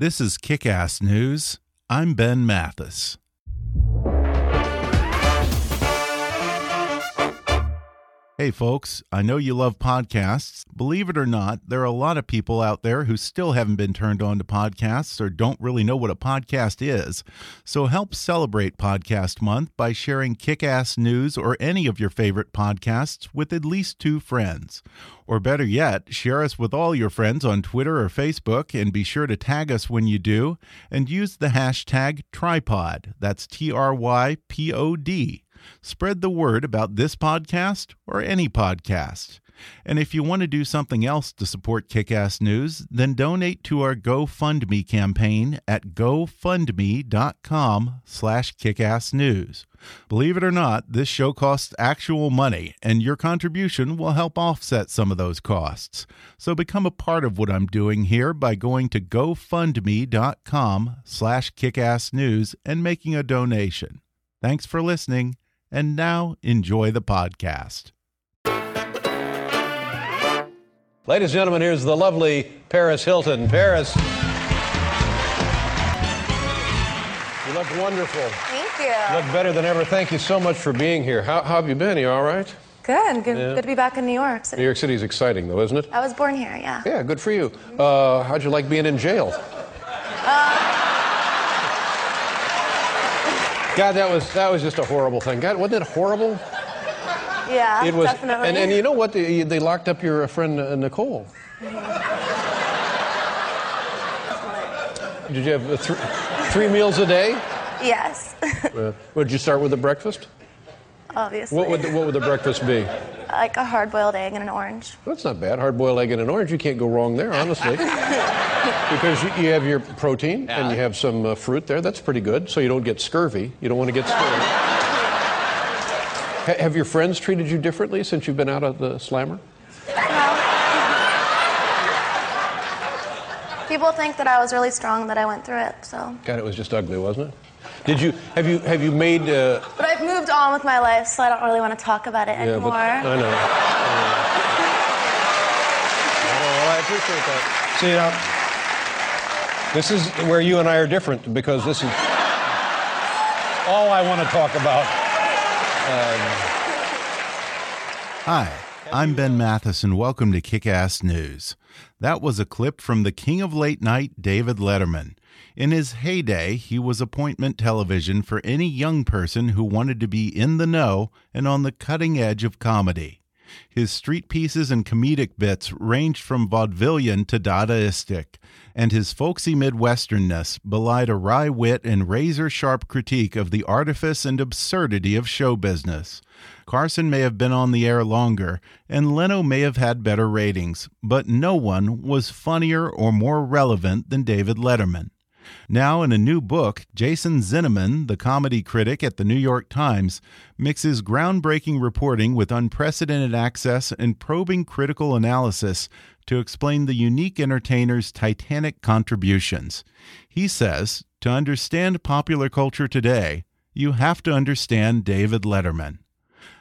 This is Kick Ass News. I'm Ben Mathis. Hey, folks, I know you love podcasts. Believe it or not, there are a lot of people out there who still haven't been turned on to podcasts or don't really know what a podcast is. So help celebrate Podcast Month by sharing kick ass news or any of your favorite podcasts with at least two friends. Or better yet, share us with all your friends on Twitter or Facebook and be sure to tag us when you do and use the hashtag trypod. That's T R Y P O D. Spread the word about this podcast or any podcast. And if you want to do something else to support Kickass News, then donate to our GoFundMe campaign at gofundme.com slash kickassnews. Believe it or not, this show costs actual money, and your contribution will help offset some of those costs. So become a part of what I'm doing here by going to gofundme.com slash kickassnews and making a donation. Thanks for listening. And now enjoy the podcast. Ladies and gentlemen, here's the lovely Paris Hilton. Paris. You look wonderful. Thank you. You look better than ever. Thank you so much for being here. How, how have you been? You all right? Good. Good, Yeah. good to be back in New York City. New York City is exciting, though, isn't it? I was born here, yeah. Yeah, good for you. Uh, how'd you like being in jail? God, that was that was just a horrible thing. God, wasn't it horrible? Yeah, It was, definitely. and, and you know what? They, they locked up your friend uh, Nicole. Did you have thr three meals a day? yes, Uh, would you start with the breakfast? Obviously. What would the, what would the breakfast be? like a hard-boiled egg and an orange. That's not bad. Hard boiled egg and an orange. You can't go wrong there, honestly. because you, you have your protein and you have some uh, fruit there. That's pretty good. So you don't get scurvy. You don't want to get scurvy. Ha- have your friends treated you differently since you've been out of the slammer? People think that I was really strong that I went through it. So, God, it was just ugly, wasn't it? Did you have you have you made? Uh, but I've moved on with my life, so I don't really want to talk about it yeah, anymore. but I know. I know. Well, I appreciate that. See now, this is where you and I are different because this is all I want to talk about. Hi, I'm Ben Mathis, and welcome to Kick Ass News. That was a clip from the king of late night, David Letterman. In his heyday, he was appointment television for any young person who wanted to be in the know and on the cutting edge of comedy. His street pieces and comedic bits ranged from vaudevillian to Dadaistic, and his folksy Midwesternness belied a wry wit and razor sharp critique of the artifice and absurdity of show business. Carson may have been on the air longer, and Leno may have had better ratings, but no one was funnier or more relevant than David Letterman. Now, in a new book, Jason Zinoman, the comedy critic at the New York Times, mixes groundbreaking reporting with unprecedented access and probing critical analysis to explain the unique entertainer's titanic contributions. He says to understand popular culture today, you have to understand David Letterman.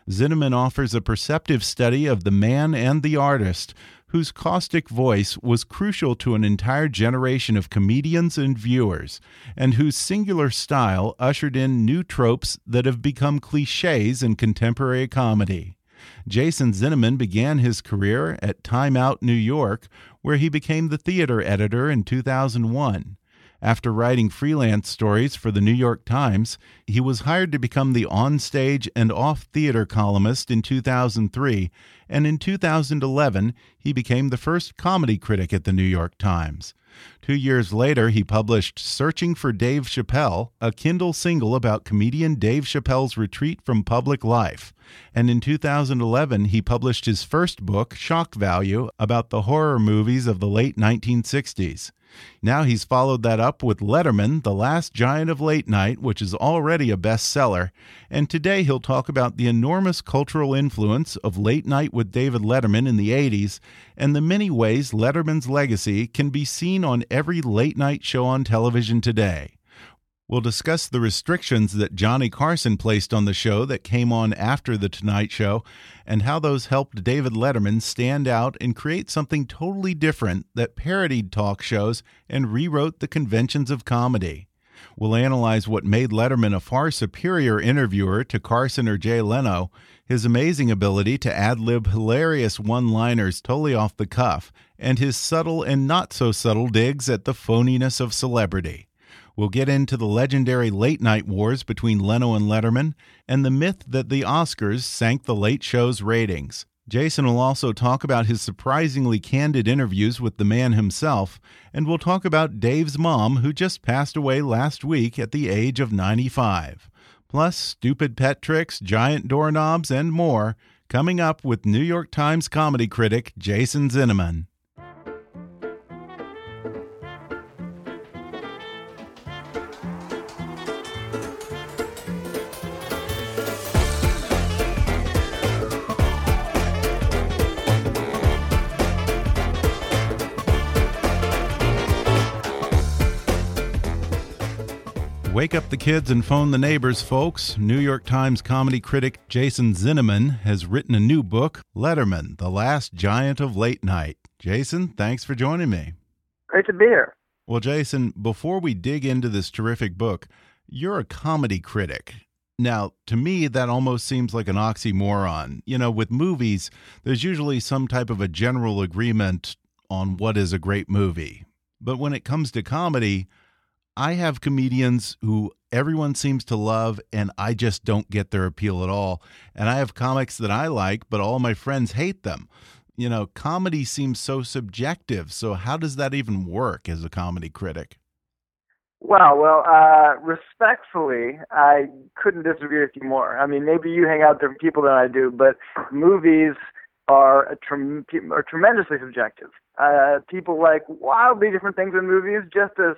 Zinneman offers a perceptive study of the man and the artist whose caustic voice was crucial to an entire generation of comedians and viewers, and whose singular style ushered in new tropes that have become cliches in contemporary comedy. Jason Zinoman began his career at Time Out New York, where he became the theater editor in 2001. After writing freelance stories for the New York Times, he was hired to become the onstage and off theater columnist in 2003, and in 2011 he became the first comedy critic at the New York Times. Two years later, he published Searching for Dave Chappelle, a Kindle single about comedian Dave Chappelle's retreat from public life. And in 2011, he published his first book, Shock Value, about the horror movies of the late 1960s. Now he's followed that up with Letterman, The Last Giant of Late Night, which is already a bestseller. And today he'll talk about the enormous cultural influence of Late Night with David Letterman in the 80s and the many ways Letterman's legacy can be seen on every late night show on television today. We'll discuss the restrictions that Johnny Carson placed on the show that came on after The Tonight Show and how those helped David Letterman stand out and create something totally different that parodied talk shows and rewrote the conventions of comedy. We'll analyze what made Letterman a far superior interviewer to Carson or Jay Leno, his amazing ability to ad lib hilarious one liners totally off the cuff, and his subtle and not so subtle digs at the phoniness of celebrity. We'll get into the legendary late night wars between Leno and Letterman and the myth that the Oscars sank the late show's ratings. Jason will also talk about his surprisingly candid interviews with the man himself, and we'll talk about Dave's mom, who just passed away last week at the age of 95. Plus, stupid pet tricks, giant doorknobs, and more, coming up with New York Times comedy critic Jason Zinoman. Wake up the kids and phone the neighbors, folks. New York Times comedy critic Jason Zinoman has written a new book, Letterman, The Last Giant of Late Night. Jason, thanks for joining me. Great to be here. Well, Jason, before we dig into this terrific book, you're a comedy critic. Now, to me, that almost seems like an oxymoron. You know, with movies, there's usually some type of a general agreement on what is a great movie. But when it comes to comedy, I have comedians who everyone seems to love, and I just don't get their appeal at all. And I have comics that I like, but all my friends hate them. You know, comedy seems so subjective. So, how does that even work as a comedy critic? Well, well, uh, respectfully, I couldn't disagree with you more. I mean, maybe you hang out with different people than I do, but movies are, trem are tremendously subjective. Uh, people like wildly different things in movies, just as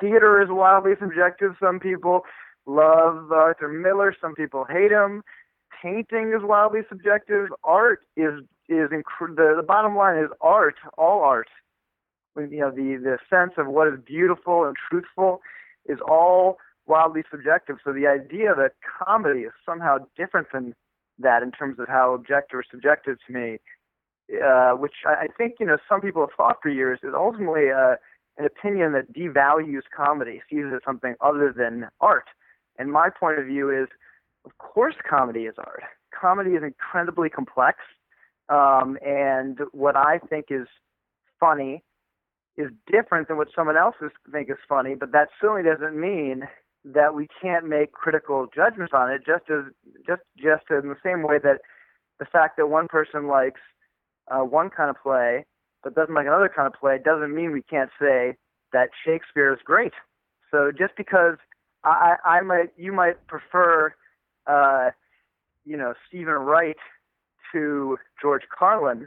theater is wildly subjective. Some people love Arthur Miller, some people hate him. Painting is wildly subjective. Art is is inc- the the bottom line is art. All art, you know, the the sense of what is beautiful and truthful is all wildly subjective. So the idea that comedy is somehow different than that in terms of how objective or subjective to me uh, which I think you know some people have thought for years is ultimately uh, an opinion that devalues comedy, sees it as something other than art. And my point of view is, of course, comedy is art. Comedy is incredibly complex, um, and what I think is funny is different than what someone else think is funny. But that certainly doesn't mean that we can't make critical judgments on it. Just as just just in the same way that the fact that one person likes uh, one kind of play but doesn't like another kind of play doesn't mean we can't say that Shakespeare is great. So just because I, I might, you might prefer, uh, you know, Steven Wright to George Carlin,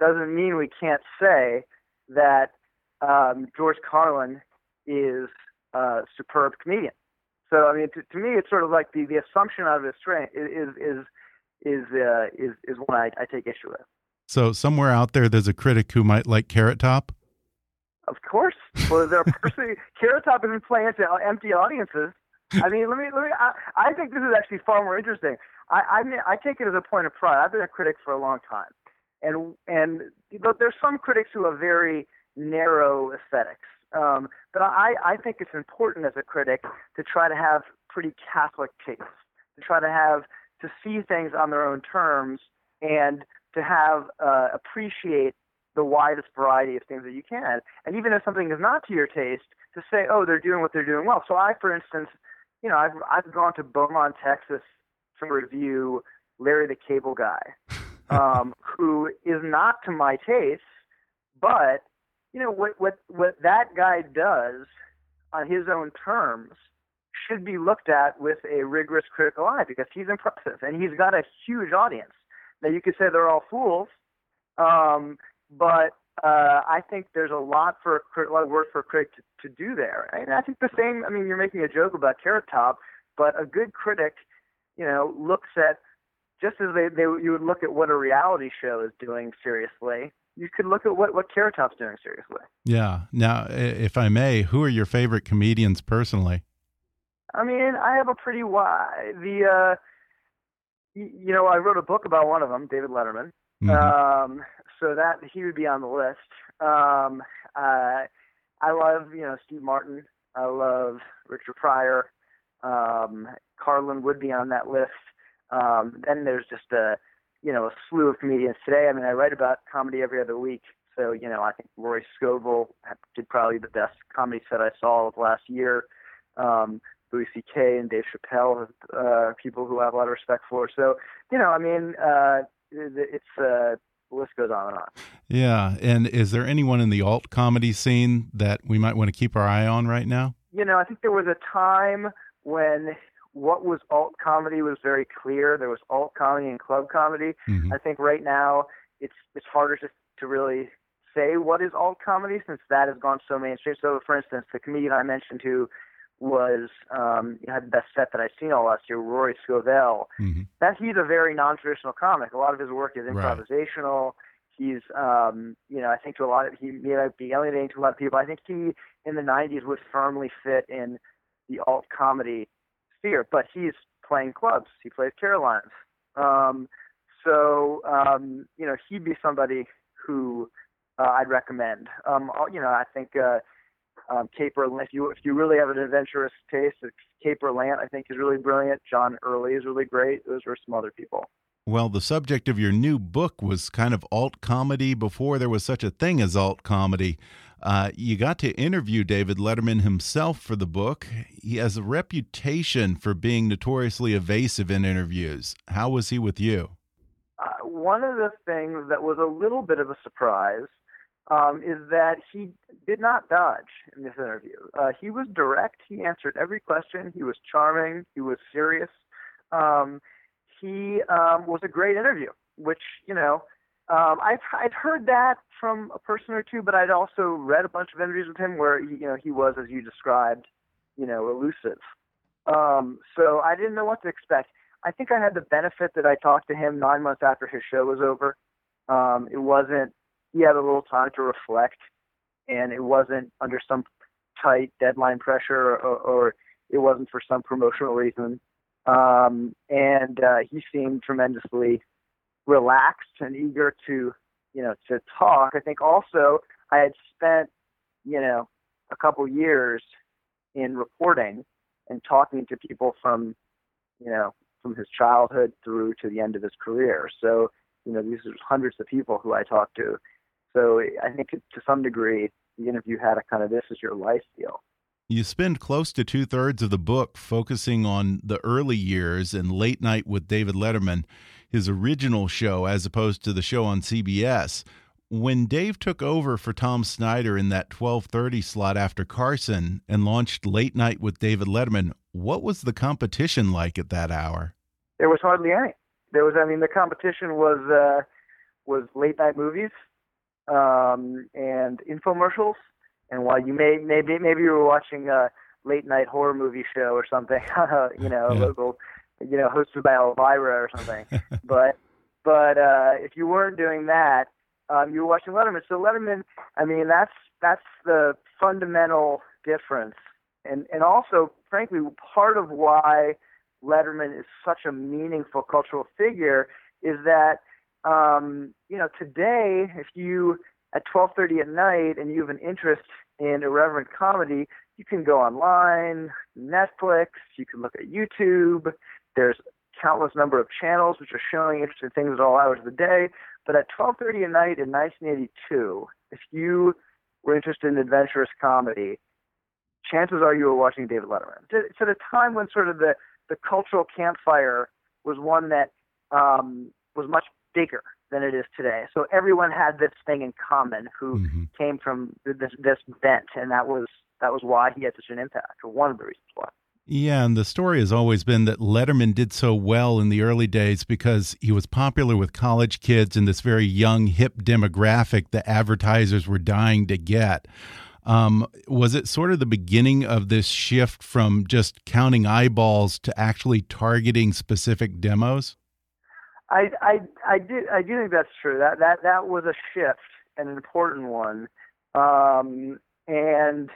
doesn't mean we can't say that um, George Carlin is a superb comedian. So I mean, to, to me, it's sort of like the, the assumption out of his strength is is is uh, is is one I, I take issue with. So somewhere out there, there's a critic who might like Carrot Top. Of course. Well, there personally, Carrot Top has been playing to empty audiences. I mean, let me let me. I, I think this is actually far more interesting. I I, mean, I take it as a point of pride. I've been a critic for a long time, and and but there's some critics who have very narrow aesthetics. Um, but I I think it's important as a critic to try to have pretty Catholic tastes, to try to have to see things on their own terms and to have uh, appreciate the widest variety of things that you can. And even if something is not to your taste, to say, oh, they're doing what they're doing well. So I, for instance, you know, I've I've gone to Beaumont, Texas to review Larry the Cable Guy, um, who is not to my taste, but you know what what what that guy does on his own terms should be looked at with a rigorous critical eye because he's impressive and he's got a huge audience. Now you could say they're all fools, um, but uh, I think there's a lot for a lot of work for a critic to, to do there. And I think the same. I mean, you're making a joke about Carrot Top, but a good critic, you know, looks at just as they, they you would look at what a reality show is doing seriously. You could look at what what Carrot Top's doing seriously. Yeah. Now, if I may, who are your favorite comedians personally? I mean, I have a pretty wide the. uh you know, I wrote a book about one of them, David Letterman. Mm-hmm. Um, so that he would be on the list. Um, uh, I love, you know, Steve Martin. I love Richard Pryor. Um, Carlin would be on that list. Um, then there's just a, you know, a slew of comedians today. I mean, I write about comedy every other week. So, you know, I think Rory Scovel did probably the best comedy set I saw of last year. Um, Louis C.K. and Dave Chappelle, uh, people who I have a lot of respect for. So, you know, I mean, uh, it's uh, the list goes on and on. Yeah, and is there anyone in the alt comedy scene that we might want to keep our eye on right now? You know, I think there was a time when what was alt comedy was very clear. There was alt comedy and club comedy. Mm -hmm. I think right now it's it's harder to to really say what is alt comedy since that has gone so mainstream. So, for instance, the comedian I mentioned who was um, had the best set that I've seen all last year, Rory Scovel. Mm-hmm. That he's a very non-traditional comic. A lot of his work is improvisational. Right. He's, um, you know, I think to a lot of he may not be alienating to a lot of people. I think he in the '90s would firmly fit in the alt comedy sphere, but he's playing clubs. He plays Carolines. Um, so, um, you know, he'd be somebody who uh, I'd recommend. Um, you know, I think. Uh, um, Caper, if you if you really have an adventurous taste, Kate Berlant I think is really brilliant. John Early is really great. Those are some other people. Well, the subject of your new book was kind of alt comedy before there was such a thing as alt comedy. Uh, you got to interview David Letterman himself for the book. He has a reputation for being notoriously evasive in interviews. How was he with you? Uh, one of the things that was a little bit of a surprise um, is that he did not dodge in this interview. Uh, he was direct. He answered every question. He was charming. He was serious. Um, he um, was a great interview, which you know um, I've I'd heard that from a person or two, but I'd also read a bunch of interviews with him where you know he was, as you described, you know, elusive. Um, so I didn't know what to expect. I think I had the benefit that I talked to him nine months after his show was over. Um, it wasn't he had a little time to reflect, and it wasn't under some tight deadline pressure or, or it wasn't for some promotional reason. Um, and uh, he seemed tremendously relaxed and eager to, you know, to talk. I think also I had spent, you know, a couple years in reporting and talking to people from, you know, from his childhood through to the end of his career. So, you know, these are hundreds of people who I talked to, so I think to some degree, the interview had a kind of this is your life deal. You spend close to two thirds of the book focusing on the early years and late night with David Letterman, his original show, as opposed to the show on CBS. When Dave took over for Tom Snyder in that 12:30 slot after Carson and launched Late Night with David Letterman, what was the competition like at that hour? There was hardly any. There was, I mean, the competition was uh, was late night movies um, and infomercials. And while you may maybe maybe you were watching a late night horror movie show or something, you know, yeah. local, you know, hosted by Elvira or something. but but uh, if you weren't doing that, um, you were watching Letterman. So Letterman, I mean, that's that's the fundamental difference, and and also, frankly, part of why Letterman is such a meaningful cultural figure is that um, you know, today, if you at 12:30 at night and you have an interest in irreverent comedy, you can go online, Netflix, you can look at YouTube. There's countless number of channels which are showing interesting things at all hours of the day. But at 12:30 at night in 1982, if you were interested in adventurous comedy, chances are you were watching David Letterman. It's at a time when sort of the the cultural campfire was one that um, was much bigger than it is today. So everyone had this thing in common who mm-hmm. came from this this bent, and that was that was why he had such an impact, or one of the reasons why. Yeah, and the story has always been that Letterman did so well in the early days because he was popular with college kids and this very young, hip demographic that advertisers were dying to get. Um, was it sort of the beginning of this shift from just counting eyeballs to actually targeting specific demos? I, I, I do, I do think that's true. That, that, that was a shift, an important one. Um, and,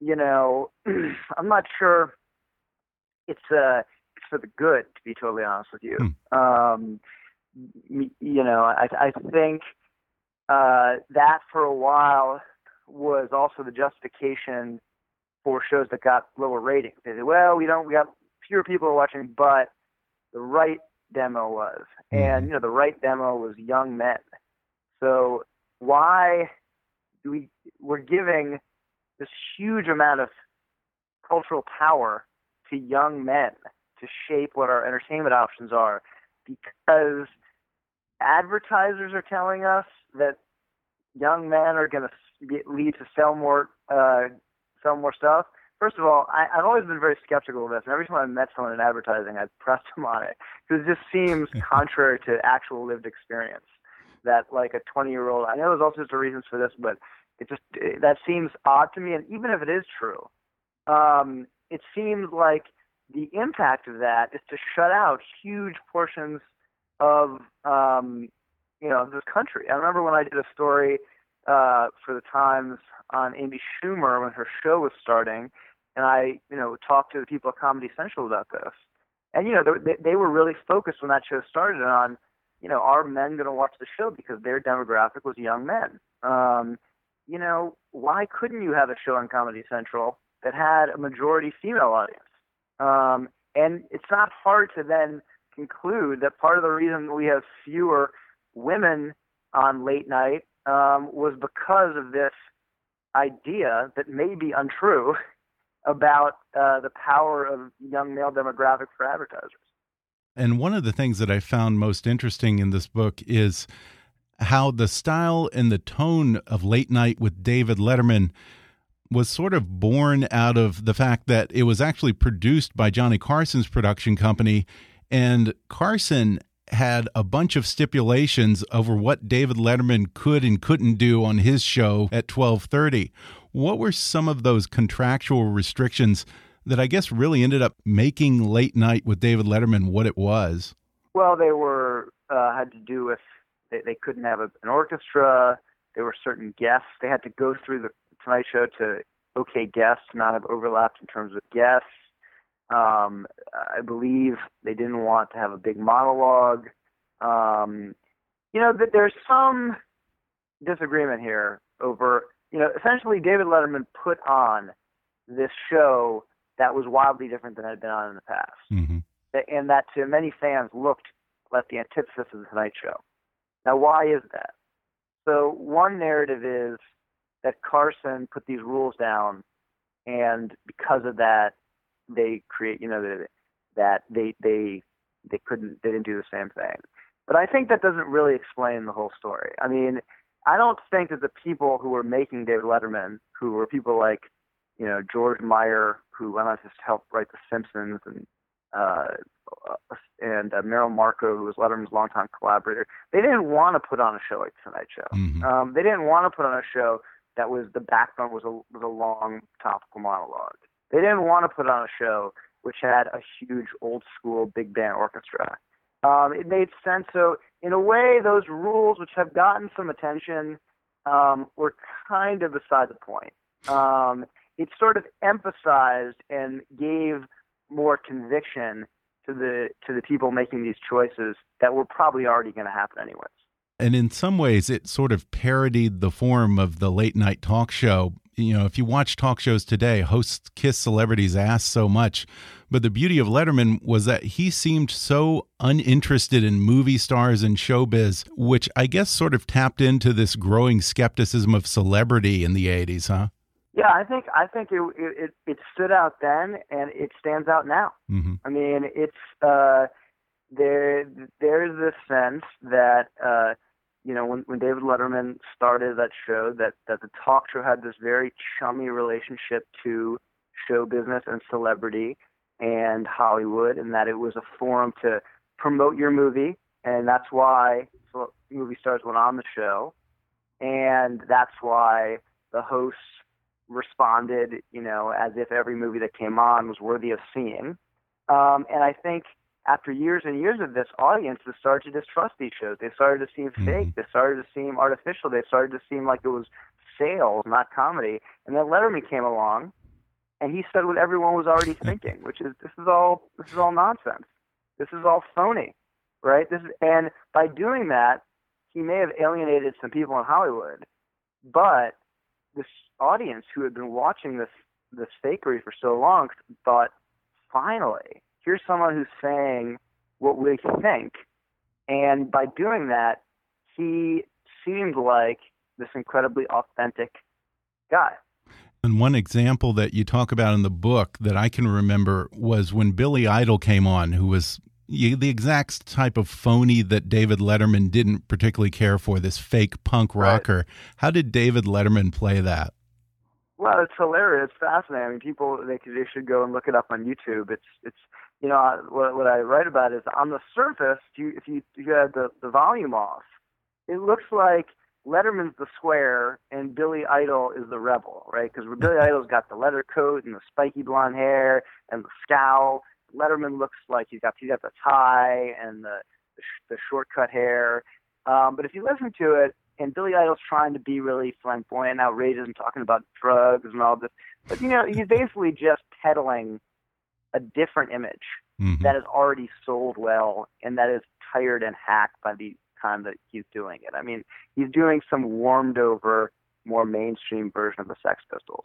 you know, I'm not sure it's, uh, it's for the good, to be totally honest with you. Hmm. Um, you know, I, I think, uh, that for a while was also the justification for shows that got lower ratings. They said, well, we don't, we got fewer people are watching, but the right demo was, and mm-hmm. you know, the right demo was young men. So why do we we're giving this huge amount of cultural power to young men to shape what our entertainment options are because advertisers are telling us that young men are going to lead to sell more uh, sell more stuff. First of all, I, I've always been very skeptical of this, and every time I met someone in advertising, I'd press them on it because it just seems contrary to actual lived experience. That like a 20 year old, I know there's all sorts of reasons for this, but it just it, that seems odd to me. And even if it is true, um, it seems like the impact of that is to shut out huge portions of um, you know this country. I remember when I did a story uh, for the Times on Amy Schumer when her show was starting, and I, you know, talked to the people at Comedy Central about this. And you know, they, they were really focused when that show started on, you know, are men going to watch the show because their demographic was young men. Um, you know, why couldn't you have a show on Comedy Central that had a majority female audience? Um, and it's not hard to then conclude that part of the reason we have fewer women on late night um, was because of this idea that may be untrue about uh, the power of young male demographic for advertisers. And one of the things that I found most interesting in this book is how the style and the tone of Late Night with David Letterman was sort of born out of the fact that it was actually produced by Johnny Carson's production company. And Carson had a bunch of stipulations over what David Letterman could and couldn't do on his show at 1230. What were some of those contractual restrictions that I guess really ended up making Late Night with David Letterman what it was? Well, they were uh, had to do with they, they couldn't have a, an orchestra. There were certain guests. They had to go through the Tonight Show to okay guests, not have overlaps in terms of guests. Um, I believe they didn't want to have a big monologue. Um, you know, that there's some disagreement here over, you know, essentially David Letterman put on this show that was wildly different than had been on in the past, mm-hmm. and that to many fans looked like the antithesis of the Tonight Show. Now, why is that? So one narrative is that Carson put these rules down, and because of that, they create, you know, that they they they couldn't they didn't do the same thing. But I think that doesn't really explain the whole story. I mean, I don't think that the people who were making David Letterman, who were people like, you know, George Meyer, who went on to help write The Simpsons, and uh, and uh, Merrill Markoe, who was Letterman's longtime collaborator, they didn't want to put on a show like Tonight Show. Mm-hmm. Um, they didn't want to put on a show that was the backbone was a was a long topical monologue. They didn't want to put on a show which had a huge old school big band orchestra. Um, it made sense. So in a way, those rules, which have gotten some attention, um, were kind of beside the point. Um, it sort of emphasized and gave more conviction to the to the people making these choices that were probably already going to happen anyways. And in some ways, it sort of parodied the form of the late night talk show you know, if you watch talk shows today, hosts kiss celebrities' ass so much. But the beauty of Letterman was that he seemed so uninterested in movie stars and showbiz, which I guess sort of tapped into this growing skepticism of celebrity in the 80s, huh? Yeah, I think I think it it, it stood out then, and it stands out now. Mm -hmm. I mean, it's uh, there. There's this sense that uh, you know when when David Letterman started that show, that that the talk show had this very chummy relationship to show business and celebrity and Hollywood, and that it was a forum to promote your movie, and that's why movie stars went on the show, and that's why the hosts responded, you know, as if every movie that came on was worthy of seeing. Um, and I think after years and years of this, audiences started to distrust these shows. They started to seem mm-hmm. fake. They started to seem artificial. They started to seem like it was sales, not comedy. And then Letterman came along, and he said what everyone was already thinking, which is this is all this is all nonsense. This is all phony, right? This is, and by doing that, he may have alienated some people in Hollywood, but this audience who had been watching this this fakery for so long thought, finally, here's someone who's saying what we think, and by doing that, he seemed like this incredibly authentic guy. And one example that you talk about in the book that I can remember was when Billy Idol came on, who was the exact type of phony that David Letterman didn't particularly care for, this fake punk rocker. Right. How did David Letterman play that? Well, it's hilarious. It's fascinating. I mean, people they, they should go and look it up on YouTube. It's it's you know what what I write about is on the surface, if you if you, if you had the the volume off, it looks like Letterman's the square and Billy Idol is the rebel, right? Because Billy Idol's got the leather coat and the spiky blonde hair and the scowl. Letterman looks like he's got he's got the tie and the the, sh- the shortcut hair. Um, but if you listen to it, and Billy Idol's trying to be really flamboyant outrageous and talking about drugs and all this. But you know, he's basically just peddling a different image mm-hmm. that is already sold well and that is tired and hacked by the time that he's doing it. I mean, he's doing some warmed over, more mainstream version of the Sex Pistols,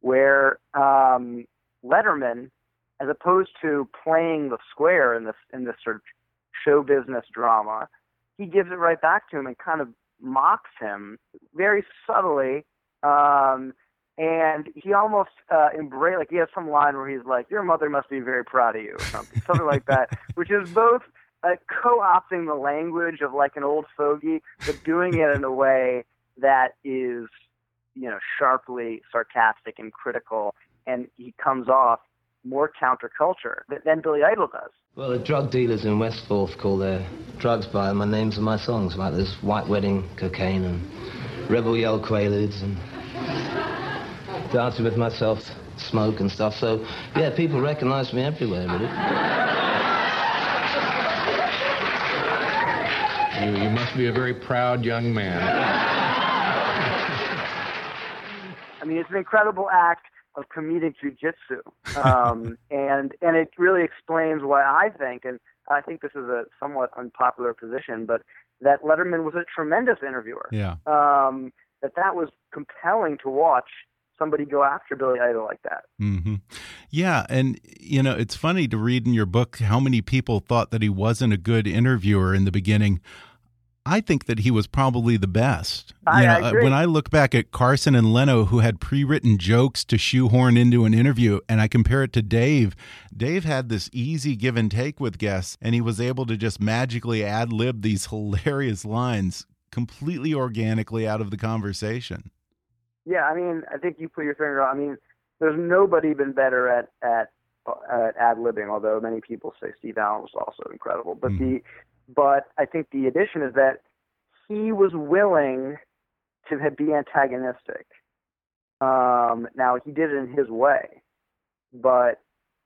where um, Letterman, as opposed to playing the square in this in this sort of show business drama, he gives it right back to him and kind of mocks him very subtly. Um, and he almost uh, embrace like he has some line where he's like, "Your mother must be very proud of you," or something, something like that, which is both uh, co-opting the language of like an old fogey, but doing it in a way that is, you know, sharply sarcastic and critical, and he comes off more counterculture than Billy Idol does. Well, the drug dealers in Westforth call their drugs by my names of my songs, like this White Wedding, Cocaine, and Rebel Yell Quaaludes, and Dancing with Myself, Smoke and stuff. So, yeah, people recognize me everywhere, really. You, you must be a very proud young man. I mean, it's an incredible act of comedic jujitsu, um, and and it really explains why I think, and I think this is a somewhat unpopular position, but that Letterman was a tremendous interviewer. Yeah. Um, that that was compelling to watch somebody go after Billy Idol like that. Mm -hmm. Yeah, and you know it's funny to read in your book how many people thought that he wasn't a good interviewer in the beginning. I think that he was probably the best. I, you know, I agree. When I look back at Carson and Leno, who had pre-written jokes to shoehorn into an interview, and I compare it to Dave, Dave had this easy give and take with guests, and he was able to just magically ad lib these hilarious lines completely organically out of the conversation. Yeah, I mean, I think you put your finger on. I mean, there's nobody been better at at at ad libbing. Although many people say Steve Allen was also incredible, but mm. the but I think the addition is that he was willing to be antagonistic. Um, now he did it in his way, but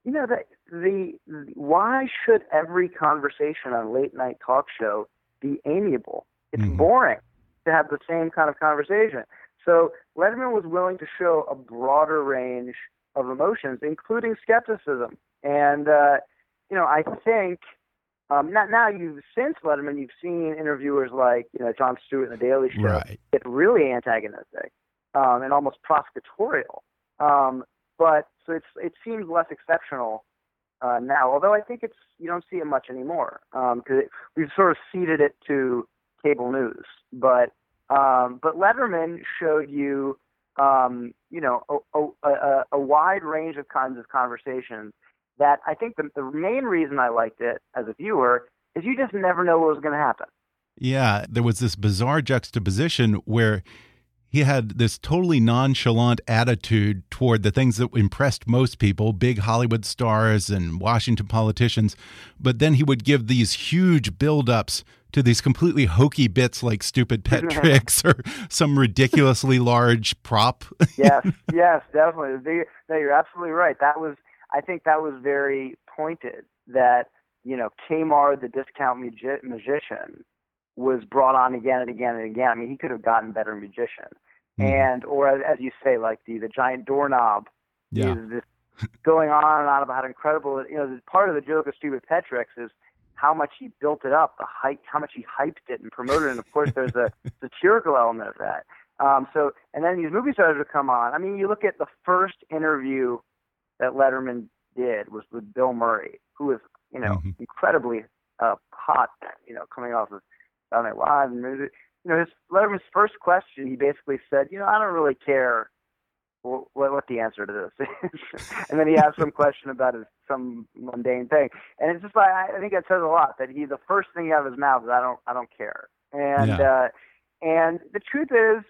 you know the, the the why should every conversation on late night talk show be amiable? It's mm-hmm. boring to have the same kind of conversation. So Letterman was willing to show a broader range of emotions, including skepticism. And uh, you know, I think um, not now you've since Letterman, you've seen interviewers like you know Jon Stewart in The Daily Show right. get really antagonistic. um, and almost prosecutorial. Um, but so it's it seems less exceptional uh, now. Although I think it's you don't see it much anymore because um, we've sort of ceded it to cable news. But um, but Letterman showed you um, you know a, a, a wide range of kinds of conversations that I think the, the main reason I liked it as a viewer is you just never know what was going to happen. Yeah, there was this bizarre juxtaposition where he had this totally nonchalant attitude toward the things that impressed most people, big Hollywood stars and Washington politicians. But then he would give these huge buildups to these completely hokey bits like stupid pet tricks or some ridiculously large prop. yes, yes, definitely. No, you're absolutely right. That was, I think, that was very pointed. That you know, Kamar, the discount magi magician, was brought on again and again and again. I mean, he could have gotten better magician. Mm. And or as you say, like the the giant doorknob yeah. is this going on and on about how incredible. You know, part of the joke of Stupid Pet Tricks is how much he built it up, the hype, how much he hyped it and promoted it. And of course, there's a satirical element of that. Um, so, and then these movie stars would come on. I mean, you look at the first interview that Letterman did was with Bill Murray, who was, you know, mm-hmm. incredibly uh, hot, you know, coming off of Saturday Night Live. And, you know, his Letterman's first question, he basically said, you know, I don't really care what, what the answer to this is. and then he asked some question about his, some mundane thing. And it's just like, I think it says a lot that he, the first thing out of his mouth is, I don't, I don't care. And, yeah. uh, and the truth is,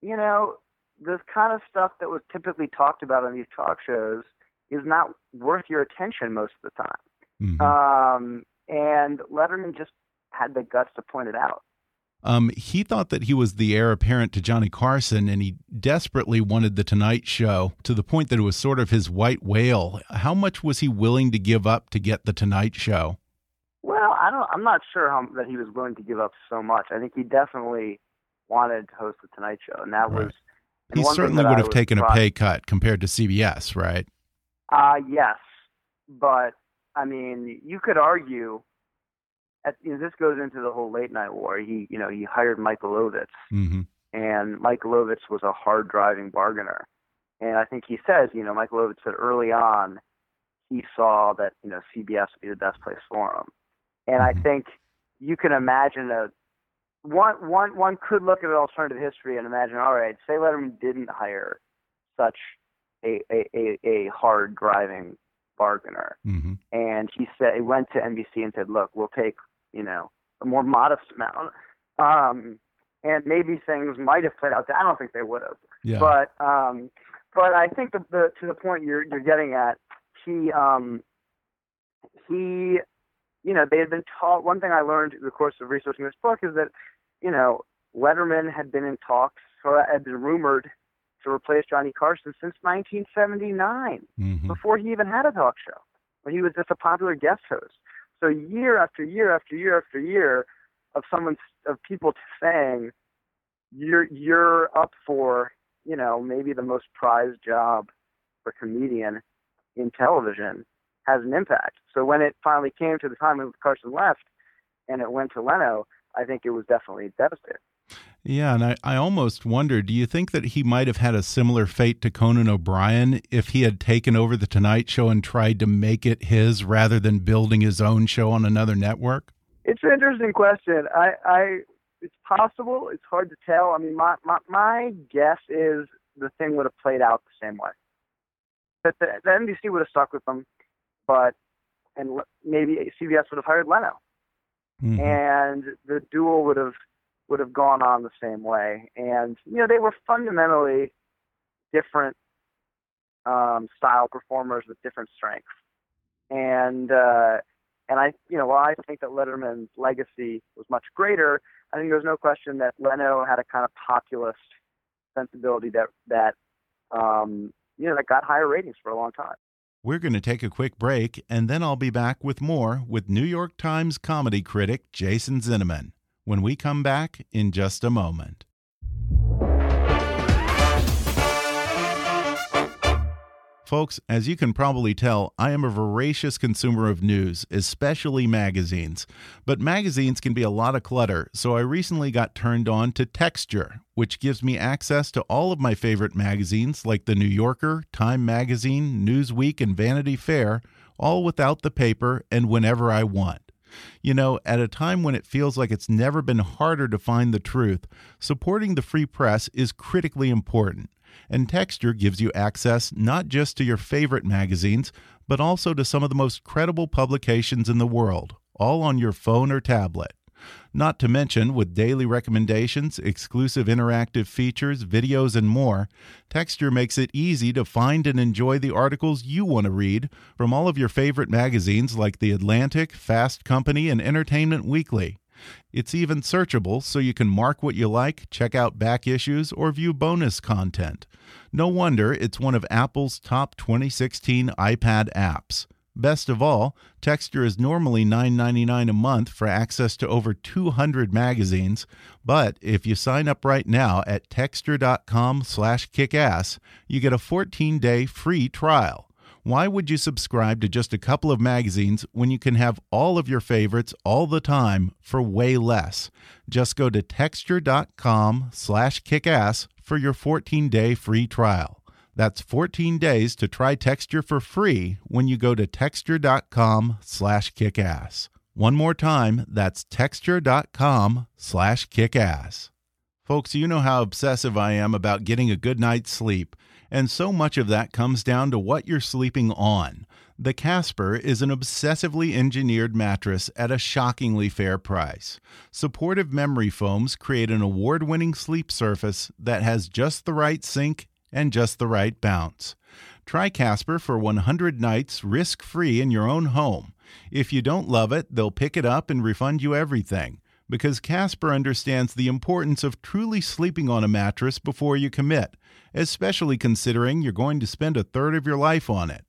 you know, this kind of stuff that was typically talked about on these talk shows is not worth your attention most of the time. Mm-hmm. Um, and Letterman just had the guts to point it out. Um, he thought that he was the heir apparent to Johnny Carson, and he desperately wanted the Tonight Show to the point that it was sort of his white whale. How much was he willing to give up to get the Tonight Show? Well, I don't. I'm not sure how, that he was willing to give up so much. I think he definitely wanted to host the Tonight Show, and that right. was. And he certainly would have taken a pay cut compared to CBS, right? Uh yes, but I mean, you could argue at, you know, this goes into the whole late night war. He, you know, he hired Michael Ovitz, mm-hmm. and Michael Ovitz was a hard driving bargainer. And I think he says, you know, Michael Ovitz said early on he saw that you know CBS would be the best place for him. And mm-hmm. I think you can imagine a one one one could look at an alternative history and imagine, all right, say Letterman didn't hire such a a, a, a hard driving bargainer, mm-hmm. and he said he went to NBC and said, look, we'll take you know, a more modest amount. Um, and maybe things might have played out. I don't think they would have. Yeah. But um, but I think the, the to the point you're you're getting at, he um, he, you know, they had been taught. One thing I learned in the course of researching this book is that, you know, Letterman had been in talks or had been rumored to replace Johnny Carson since 1979, mm-hmm. before he even had a talk show, when he was just a popular guest host. So year after year after year after year of someone of people saying you're you're up for you know maybe the most prized job for comedian in television has an impact. So when it finally came to the time when Carson left and it went to Leno, I think it was definitely devastating. Yeah, and I, I almost wonder do you think that he might have had a similar fate to Conan O'Brien if he had taken over The Tonight Show and tried to make it his rather than building his own show on another network? It's an interesting question. I, I it's possible. It's hard to tell. I mean, my, my, my guess is the thing would have played out the same way. That the, the NBC would have stuck with them, but and maybe CBS would have hired Leno, mm -hmm. and the duel would have would have gone on the same way. And you know, they were fundamentally different um, style performers with different strengths. And uh, and I, you know, while I think that Letterman's legacy was much greater, I think there's no question that Leno had a kind of populist sensibility that that um, you know that got higher ratings for a long time. We're going to take a quick break, and then I'll be back with more with New York Times comedy critic Jason Zinoman when we come back in just a moment. Folks, as you can probably tell, I am a voracious consumer of news, especially magazines. But magazines can be a lot of clutter, so I recently got turned on to Texture, which gives me access to all of my favorite magazines like The New Yorker, Time Magazine, Newsweek, and Vanity Fair, all without the paper and whenever I want. You know, at a time when it feels like it's never been harder to find the truth, supporting the free press is critically important. And Texture gives you access not just to your favorite magazines, but also to some of the most credible publications in the world, all on your phone or tablet. Not to mention, with daily recommendations, exclusive interactive features, videos, and more, Texture makes it easy to find and enjoy the articles you want to read from all of your favorite magazines like The Atlantic, Fast Company, and Entertainment Weekly. It's even searchable, so you can mark what you like, check out back issues, or view bonus content. No wonder it's one of Apple's top 2016 iPad apps. Best of all, Texture is normally $9.99 a month for access to over 200 magazines, but if you sign up right now at texture.com/kickass, you get a 14-day free trial. Why would you subscribe to just a couple of magazines when you can have all of your favorites all the time for way less? Just go to texture.com/kickass for your 14-day free trial. That's 14 days to try Texture for free when you go to texture.com slash kickass. One more time, that's texture.com slash kickass. Folks, you know how obsessive I am about getting a good night's sleep, and so much of that comes down to what you're sleeping on. The Casper is an obsessively engineered mattress at a shockingly fair price. Supportive memory foams create an award winning sleep surface that has just the right sink and just the right bounce. Try Casper for 100 nights risk free in your own home. If you don't love it, they'll pick it up and refund you everything. Because Casper understands the importance of truly sleeping on a mattress before you commit, especially considering you're going to spend a third of your life on it.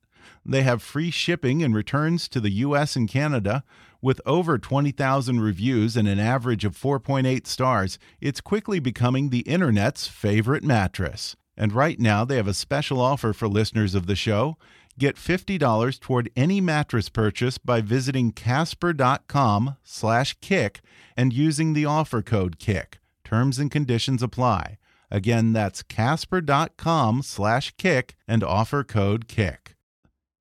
They have free shipping and returns to the US and Canada. With over 20,000 reviews and an average of 4.8 stars, it's quickly becoming the internet's favorite mattress. And right now, they have a special offer for listeners of the show. Get $50 toward any mattress purchase by visiting casper.com slash kick and using the offer code KICK. Terms and conditions apply. Again, that's casper.com slash kick and offer code KICK.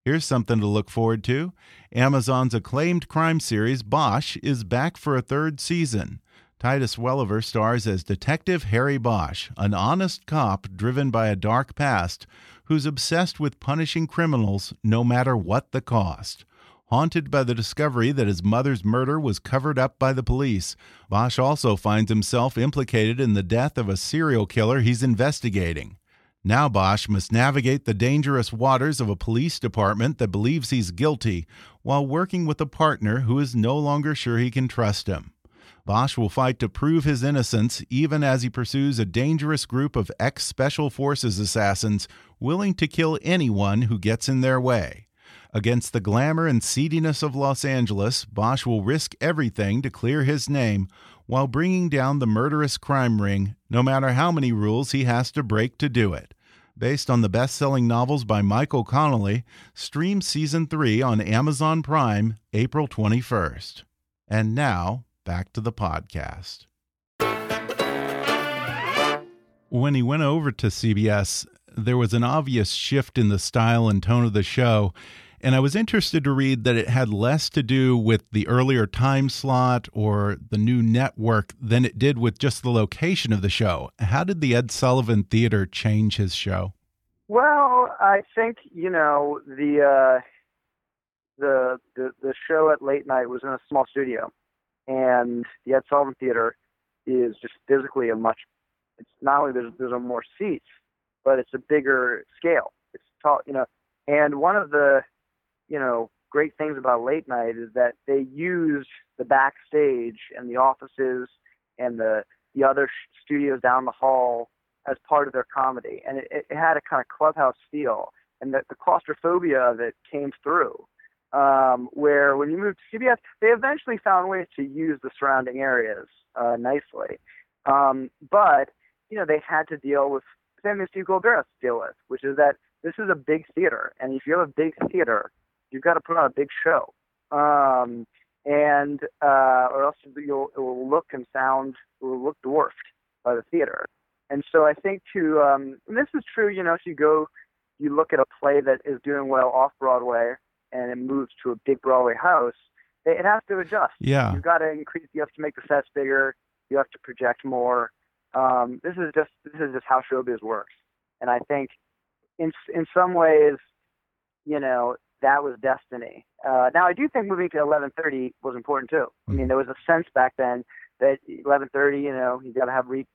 Here's something to look forward to. Amazon's acclaimed crime series, Bosch, is back for a third season. Titus Welliver stars as Detective Harry Bosch, an honest cop driven by a dark past who's obsessed with punishing criminals no matter what the cost. Haunted by the discovery that his mother's murder was covered up by the police, Bosch also finds himself implicated in the death of a serial killer he's investigating. Now Bosch must navigate the dangerous waters of a police department that believes he's guilty while working with a partner who is no longer sure he can trust him. Bosch will fight to prove his innocence even as he pursues a dangerous group of ex Special Forces assassins willing to kill anyone who gets in their way. Against the glamour and seediness of Los Angeles, Bosch will risk everything to clear his name while bringing down the murderous crime ring, no matter how many rules he has to break to do it. Based on the best selling novels by Michael Connelly, stream season 3 on Amazon Prime April 21st. And now, back to the podcast. When he went over to CBS, there was an obvious shift in the style and tone of the show. And I was interested to read that it had less to do with the earlier time slot or the new network than it did with just the location of the show. How did the Ed Sullivan Theater change his show? Well, I think you know the uh, the the the show at late night was in a small studio, and the Ed Sullivan Theater is just physically a much. It's not only there's there's a more seats, but it's a bigger scale. It's tall, you know. And one of the you know great things about late night is that they use the backstage and the offices and the the other studios down the hall as part of their comedy, and it, it had a kind of clubhouse feel, and the, the claustrophobia of it came through. Um, where when you move to CBS, they eventually found ways to use the surrounding areas uh, nicely, um, but you know they had to deal with same as Steve Goldberg to deal with, which is that this is a big theater, and if you have a big theater, you've got to put on a big show, um, and uh, or else you'll it will look and sound will look dwarfed by the theater. And so I think to um, and this is true, you know, if you go, you look at a play that is doing well off Broadway and it moves to a big Broadway house, it has to adjust. Yeah. You've got to increase. You have to make the sets bigger. You have to project more. Um, this is just this is just how showbiz works. And I think in in some ways, you know, that was destiny. Uh, now I do think moving to 11:30 was important too. I mean, there was a sense back then that 11:30, you know, you got to have reach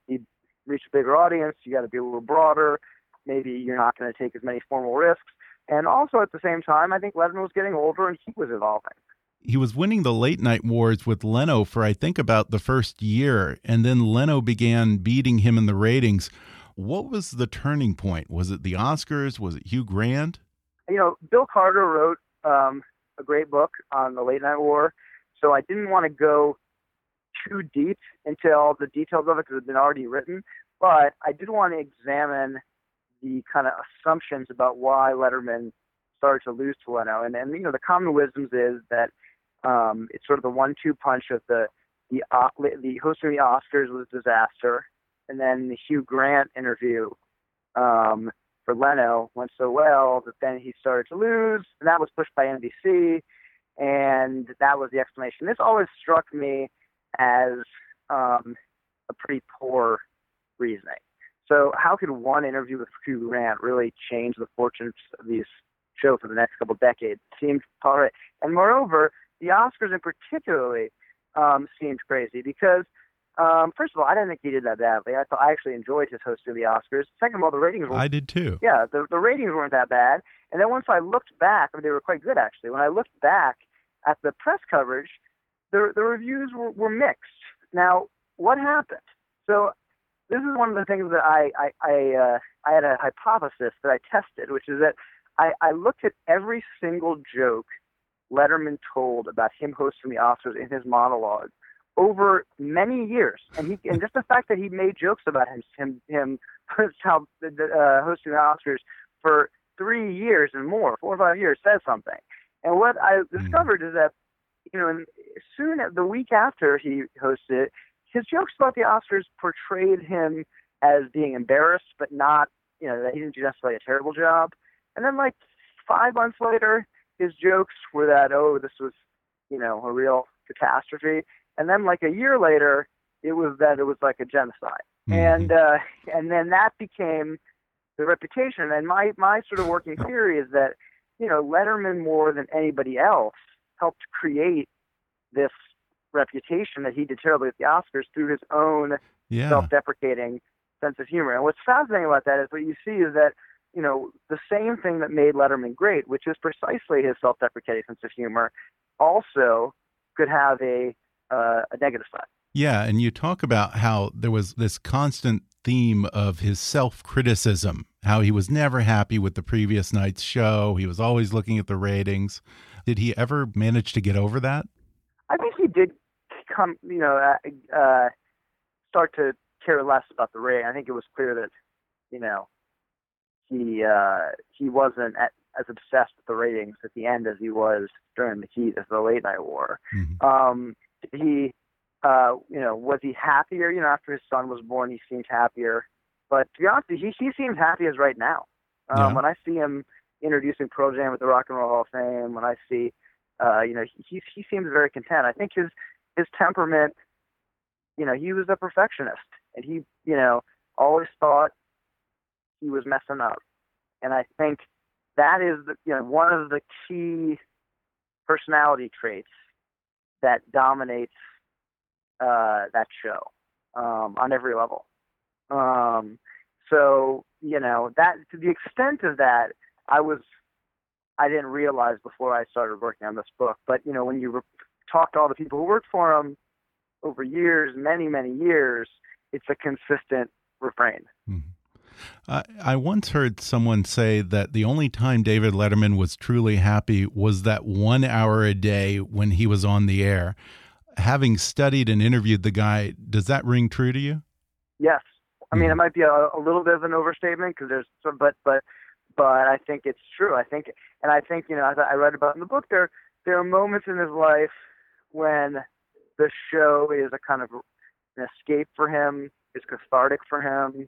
reach a bigger audience. You got to be a little broader. Maybe you're not going to take as many formal risks. And also at the same time, I think Letterman was getting older and he was evolving he was winning the late night wars with Leno for I think about the first year, and then Leno began beating him in the ratings. What was the turning point? Was it the Oscars? Was it Hugh Grant? You know, Bill Carter wrote um, a great book on the late night war, so I didn't want to go too deep into all the details of it because it had been already written. But I did want to examine the kind of assumptions about why Letterman started to lose to Leno. And, and you know, the common wisdoms is that um, it's sort of the one-two punch of the the the hosting the Oscars was a disaster, and then the Hugh Grant interview um, for Leno went so well that then he started to lose, and that was pushed by NBC, and that was the explanation. This always struck me as um, a pretty poor reasoning. So how could one interview with Hugh Grant really change the fortunes of these show for the next couple of decades? It seemed all right. And moreover, the Oscars in particularly um, seemed crazy because, um, first of all, I didn't think he did that badly. I thought I actually enjoyed his hosting the Oscars. Second of all, the ratings were I did too. Yeah, the the ratings weren't that bad. And then once I looked back, I mean, they were quite good actually. When I looked back at the press coverage, the the reviews were, were mixed. Now, what happened? So this is one of the things that I I I, uh, I had a hypothesis that I tested, which is that I, I looked at every single joke Letterman told about him hosting the Oscars in his monologue over many years, and he and just the fact that he made jokes about him him him how uh, hosting the Oscars for three years and more, four or five years, says something. And what I hmm. discovered is that you know, soon the week after he hosted, his jokes about the Oscars portrayed him as being embarrassed, but not you know that he didn't do necessarily a terrible job. And then like five months later, his jokes were that oh this was you know a real catastrophe and then like a year later it was that it was like a genocide mm-hmm. and uh and then that became the reputation and my my sort of working theory is that you know letterman more than anybody else helped create this reputation that he did terribly at the oscars through his own yeah. self-deprecating sense of humor and what's fascinating about that is what you see is that you know, the same thing that made Letterman great, which is precisely his self-deprecating sense of humor, also could have a uh, a negative side. Yeah, and you talk about how there was this constant theme of his self-criticism, how he was never happy with the previous night's show. He was always looking at the ratings. Did he ever manage to get over that? I think he did come, you know, uh, uh, start to care less about the rating. I think it was clear that, you know, he uh, he wasn't at, as obsessed with the ratings at the end as he was during the heat of the late night war. Mm-hmm. Um, he, uh, you know, was he happier? You know, after his son was born, he seemed happier. But to be honest, he he seems happy as right now. Um, yeah. When I see him introducing Pearl Jam at the Rock and Roll Hall of Fame, when I see, uh, you know, he he seems very content. I think his his temperament, you know, he was a perfectionist, and he, you know, always thought he was messing up. And I think that is the, you know one of the key personality traits that dominates uh, that show um, on every level. Um, so you know that to the extent of that, I was I didn't realize before I started working on this book. But you know when you re- talk to all the people who worked for him over years, many many years, it's a consistent refrain. Mm-hmm. Uh, I once heard someone say that the only time David Letterman was truly happy was that one hour a day when he was on the air. Having studied and interviewed the guy, does that ring true to you? Yes. I mean, mm. it might be a, a, little bit of an overstatement because there's some, but but but I think it's true. I think, and I think you know, as I read about in the book, there there are moments in his life when the show is a kind of an escape for him, is cathartic for him.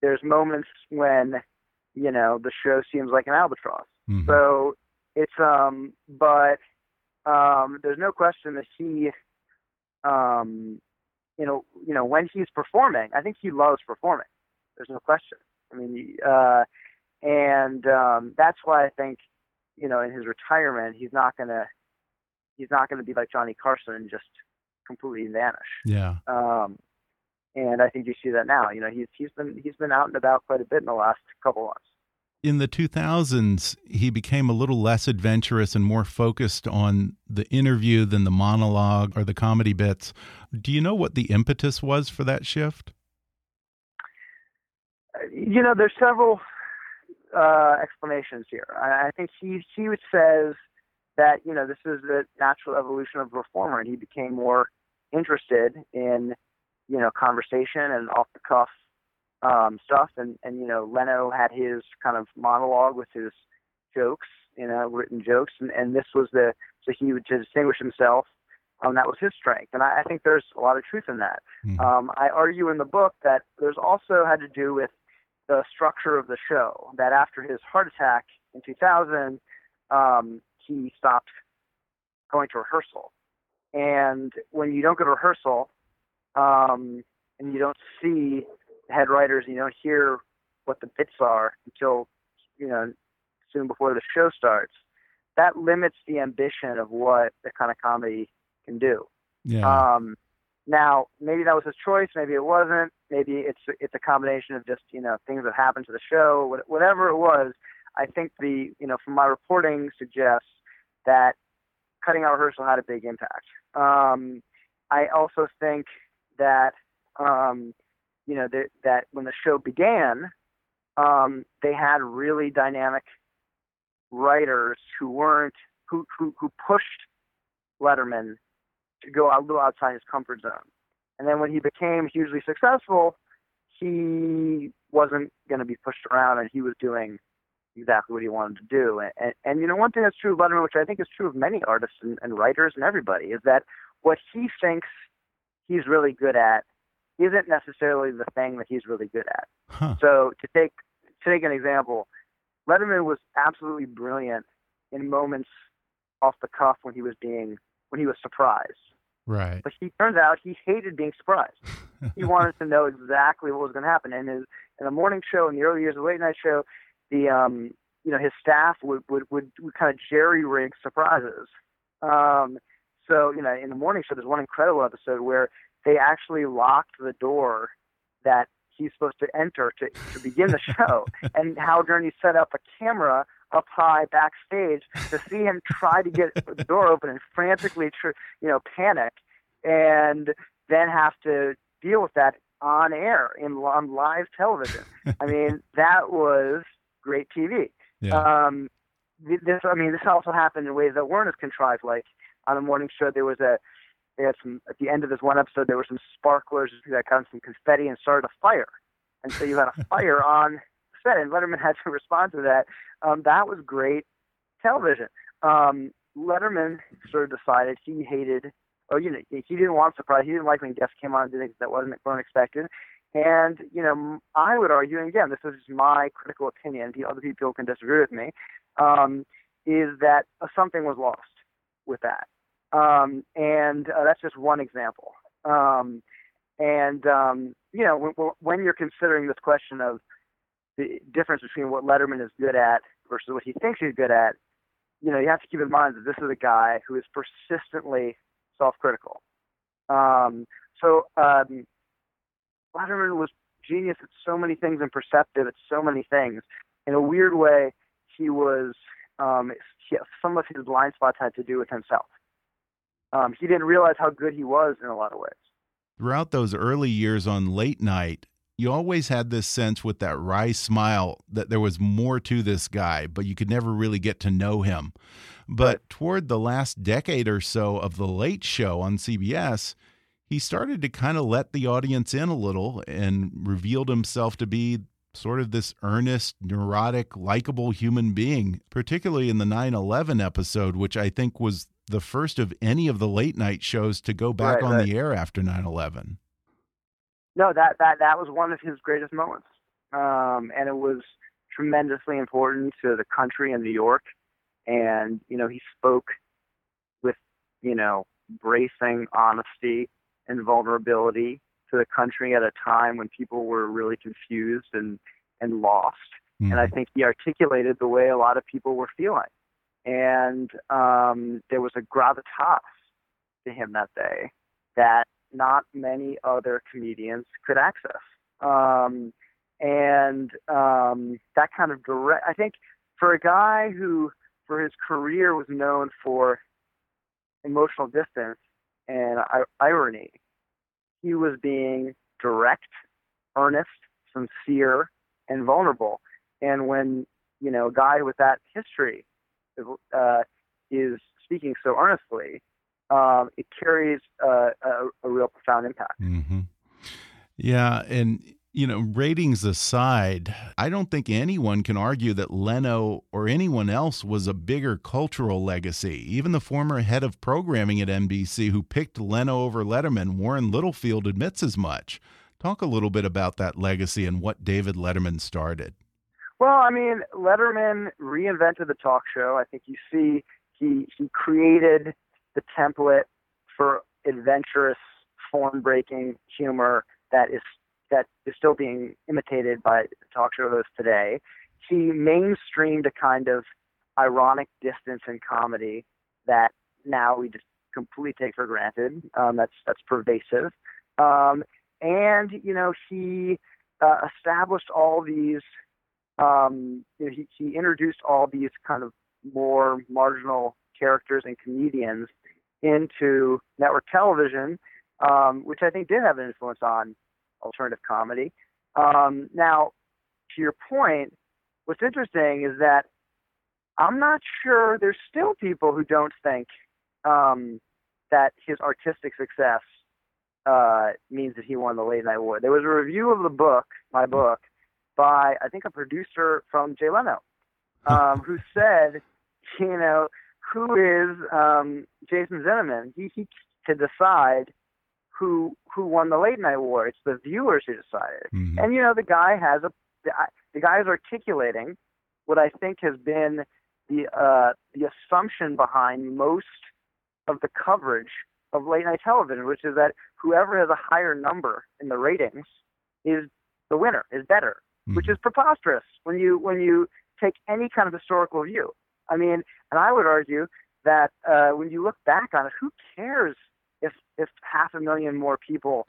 There's moments when you know the show seems like an albatross. Mhm. So it's um, but um, there's no question that he um, you know, you know, when he's performing, I think he loves performing. There's no question. I mean, uh, and um, that's why I think, you know, in his retirement, he's not gonna, he's not gonna be like Johnny Carson and just completely vanish. Yeah. Um, and I think you see that now. You know, he's he's been he's been out and about quite a bit in the last couple months. In the 2000s, he became a little less adventurous and more focused on the interview than the monologue or the comedy bits. Do you know what the impetus was for that shift? you know, there's several uh, explanations here. I, I think he he says that you know this is the natural evolution of the performer, and he became more interested in you know conversation and off the cuff um, stuff, and and you know Leno had his kind of monologue with his jokes, you know, written jokes, and and this was the so he would to distinguish himself. Um, that was his strength, and I, I think there's a lot of truth in that. Mhm. Um, I argue in the book that there's also had to do with the structure of the show. That after his heart attack in 2000, um, he stopped going to rehearsal. And when you don't go to rehearsal, um, and you don't see the head writers, you don't hear what the bits are until you know soon before the show starts, that limits the ambition of what the kind of comedy can do. Yeah. Um, now, maybe that was his choice. Maybe it wasn't. Maybe it's it's a combination of just you know things that happened to the show. Whatever it was, I think the you know from my reporting suggests that cutting out rehearsal had a big impact. Um, I also think that um, you know that that when the show began, um, they had really dynamic writers who weren't who who, who pushed Letterman to go a little outside his comfort zone. And then when he became hugely successful, he wasn't going to be pushed around, and he was doing exactly what he wanted to do. And, and, and you know, one thing that's true of Letterman, which I think is true of many artists and, and writers and everybody, is that what he thinks he's really good at isn't necessarily the thing that he's really good at. Huh. So to take to take an example, Letterman was absolutely brilliant in moments off the cuff when he was being when he was surprised. Right. But he turns out he hated being surprised. he wanted to know exactly what was going to happen. And his in the morning show, in the early years of the late night show, the um you know his staff would would would, would kind of jerry rig surprises. Um, so you know in the morning show, there's one incredible episode where they actually locked the door that he's supposed to enter to to begin the show, and Hal Gurney set up a camera up high backstage to see him try to get the door open and frantically, tr- you know, panic, and then have to deal with that on air in on live television. I mean, that was great TV. Yeah. Um, this, I mean, this also happened in ways that weren't as contrived. Like on the morning show, there was a they had some at the end of this one episode. There were some sparklers that got some confetti and started a fire, and so you had a fire on set, and Letterman had to respond to that. Um, that was great television. Um, Letterman sort of decided he hated, or you know, he didn't want surprise. He didn't like when guests came on and did things that wasn't weren't expected. And you know, I would argue, and again, this is my critical opinion. The other people can disagree with me. Um, is that something was lost with that, um, and uh, that's just one example. Um, and um, you know, when, when you're considering this question of the difference between what Letterman is good at versus what he thinks he's good at, you know, you have to keep in mind that this is a guy who is persistently self-critical. Um, so um, Letterman was genius at so many things and perceptive at so many things. In a weird way, he was um, he, some of his blind spots had to do with himself. Um, he didn't realize how good he was in a lot of ways. Throughout those early years on late night, you always had this sense with that wry smile that there was more to this guy, but you could never really get to know him. But toward the last decade or so of The Late Show on CBS, he started to kind of let the audience in a little and revealed himself to be sort of this earnest, neurotic, likable human being, particularly in the 9 11 episode, which I think was the first of any of the late night shows to go back Right, on right. the air after 9 11. No, that that that was one of his greatest moments, um, and it was tremendously important to the country and New York. And you know, he spoke with you know bracing honesty and vulnerability to the country at a time when people were really confused and and lost. And I think he articulated the way a lot of people were feeling. And um, there was a gravitas to him that day that not many other comedians could access. Um, and um, that kind of direct, I think for a guy who, for his career, was known for emotional distance and irony, he was being direct, earnest, sincere, and vulnerable. And when you know a guy with that history uh, is speaking so earnestly, um, it carries uh, a, a real profound impact. hmm Yeah, and you know, ratings aside, I don't think anyone can argue that Leno or anyone else was a bigger cultural legacy. Even the former head of programming at NBC who picked Leno over Letterman, Warren Littlefield, admits as much. Talk a little bit about that legacy and what David Letterman started. Well, I mean, Letterman reinvented the talk show. I think you see he he created the template for adventurous, form-breaking humor that is that is still being imitated by talk show hosts today. He mainstreamed a kind of ironic distance in comedy that now we just completely take for granted. Um, that's that's pervasive, um, and you know he uh, established all these um, you know, he, he introduced all these kind of more marginal characters and comedians into network television, um, which I think did have an influence on alternative comedy. Um, now, to your point, what's interesting is that I'm not sure there's still people who don't think um, that his artistic success uh, means that he won the late night award. There was a review of the book, my book, by I think a producer from Jay Leno, um, who said, you know, who is um, Jason Zinoman? He, he to decide who who won the late night award. It's the viewers who decided. Mhm. And you know, the guy has a the, the guy is articulating what I think has been the uh, the assumption behind most of the coverage of late night television, which is that whoever has a higher number in the ratings is the winner, is better, which is preposterous when you when you take any kind of historical view. I mean, and I would argue that uh, when you look back on it, who cares if if half a million more people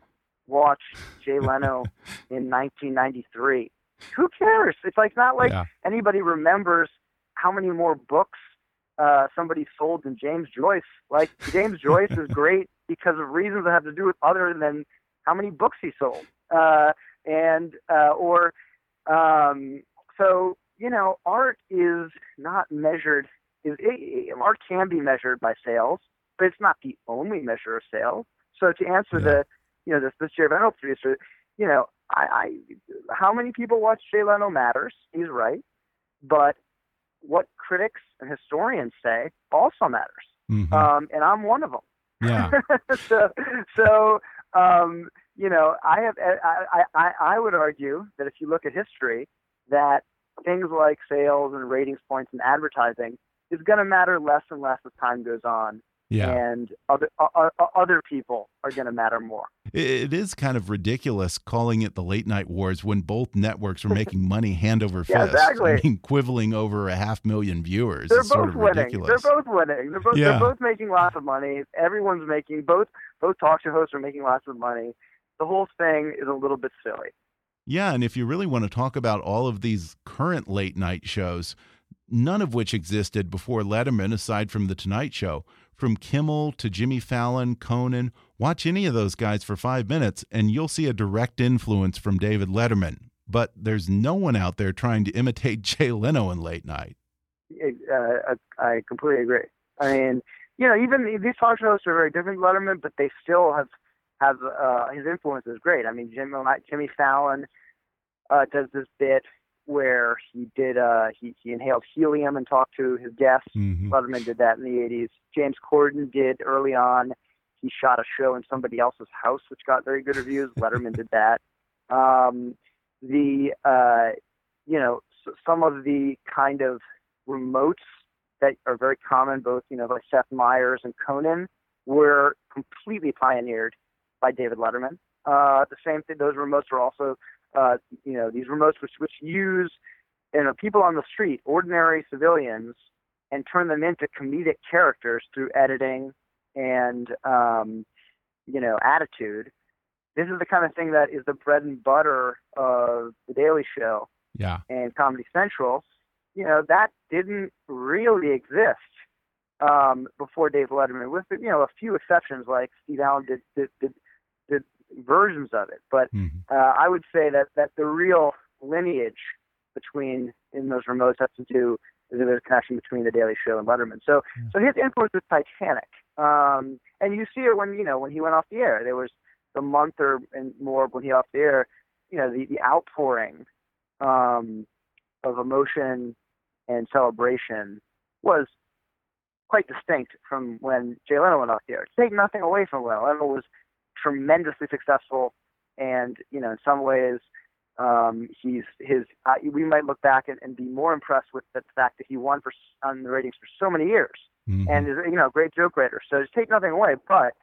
watched Jay Leno in 1993? Who cares? It's like not like Yeah. anybody remembers how many more books uh, somebody sold than James Joyce. Like James Joyce is great because of reasons that have to do with other than how many books he sold. Uh, and uh, or um, so you know, art is not measured. Is it, art can be measured by sales, but it's not the only measure of sales. So to answer Yeah. the you know this this Jay Leno producer, you know, I, I how many people watch Jay Leno matters. He's right, but what critics and historians say also matters, Mhm. um, and I'm one of them. yeah. so, so um, you know, I have I, I, I, I would argue that if you look at history, that things like sales and ratings points and advertising is going to matter less and less as time goes on, Yeah. and other uh, other people are going to matter more. It is kind of ridiculous calling it the late night wars when both networks were making money hand over fist. Yeah, exactly. I mean, quibbling over a half million viewers. They're is sort both of winning. ridiculous. They're both winning. They're both Yeah. they're both making lots of money. Everyone's making both both talk show hosts are making lots of money. The whole thing is a little bit silly. Yeah, and if you really want to talk about all of these current late night shows, none of which existed before Letterman, aside from The Tonight Show, from Kimmel to Jimmy Fallon, Conan, watch any of those guys for five minutes and you'll see a direct influence from David Letterman. But there's no one out there trying to imitate Jay Leno in late night. uh, I completely agree. I mean, you know, even these talk shows are very different than Letterman, but they still have have uh, his influence is great. I mean, Jimmy Jimmy Fallon uh, does this bit where he did uh, he he inhaled helium and talked to his guests. Mhm. Letterman did that in the 80s. James Corden did early on. He shot a show in somebody else's house, which got very good reviews. Letterman did that. Um, the uh, you know some of the kind of remotes that are very common, both you know by Seth Meyers and Conan, were completely pioneered by David Letterman. Uh, the same thing; those remotes are also uh, you know these remotes which which use you know people on the street, ordinary civilians, and turn them into comedic characters through editing and um, you know attitude. This is the kind of thing that is the bread and butter of the Daily Show Yeah. and Comedy Central. You know that didn't really exist um, before Dave Letterman, with you know a few exceptions like Steve Allen did did did, did versions of it. But Mhm. uh, I would say that that the real lineage between in those remotes has to do is a connection between the Daily Show and Letterman. So so his influence is Titanic, um, and you see it when you know when he went off the air. There was the month or and more when he off the air. You know the the outpouring um, of emotion and celebration was quite distinct from when Jay Leno went off the air. Take nothing away from Leno, Leno was tremendously successful, and you know, in some ways, um, he's his. Uh, we might look back and, and be more impressed with the fact that he won for on the ratings for so many years, Mhm. and is you know, a great joke writer. So just take nothing away, but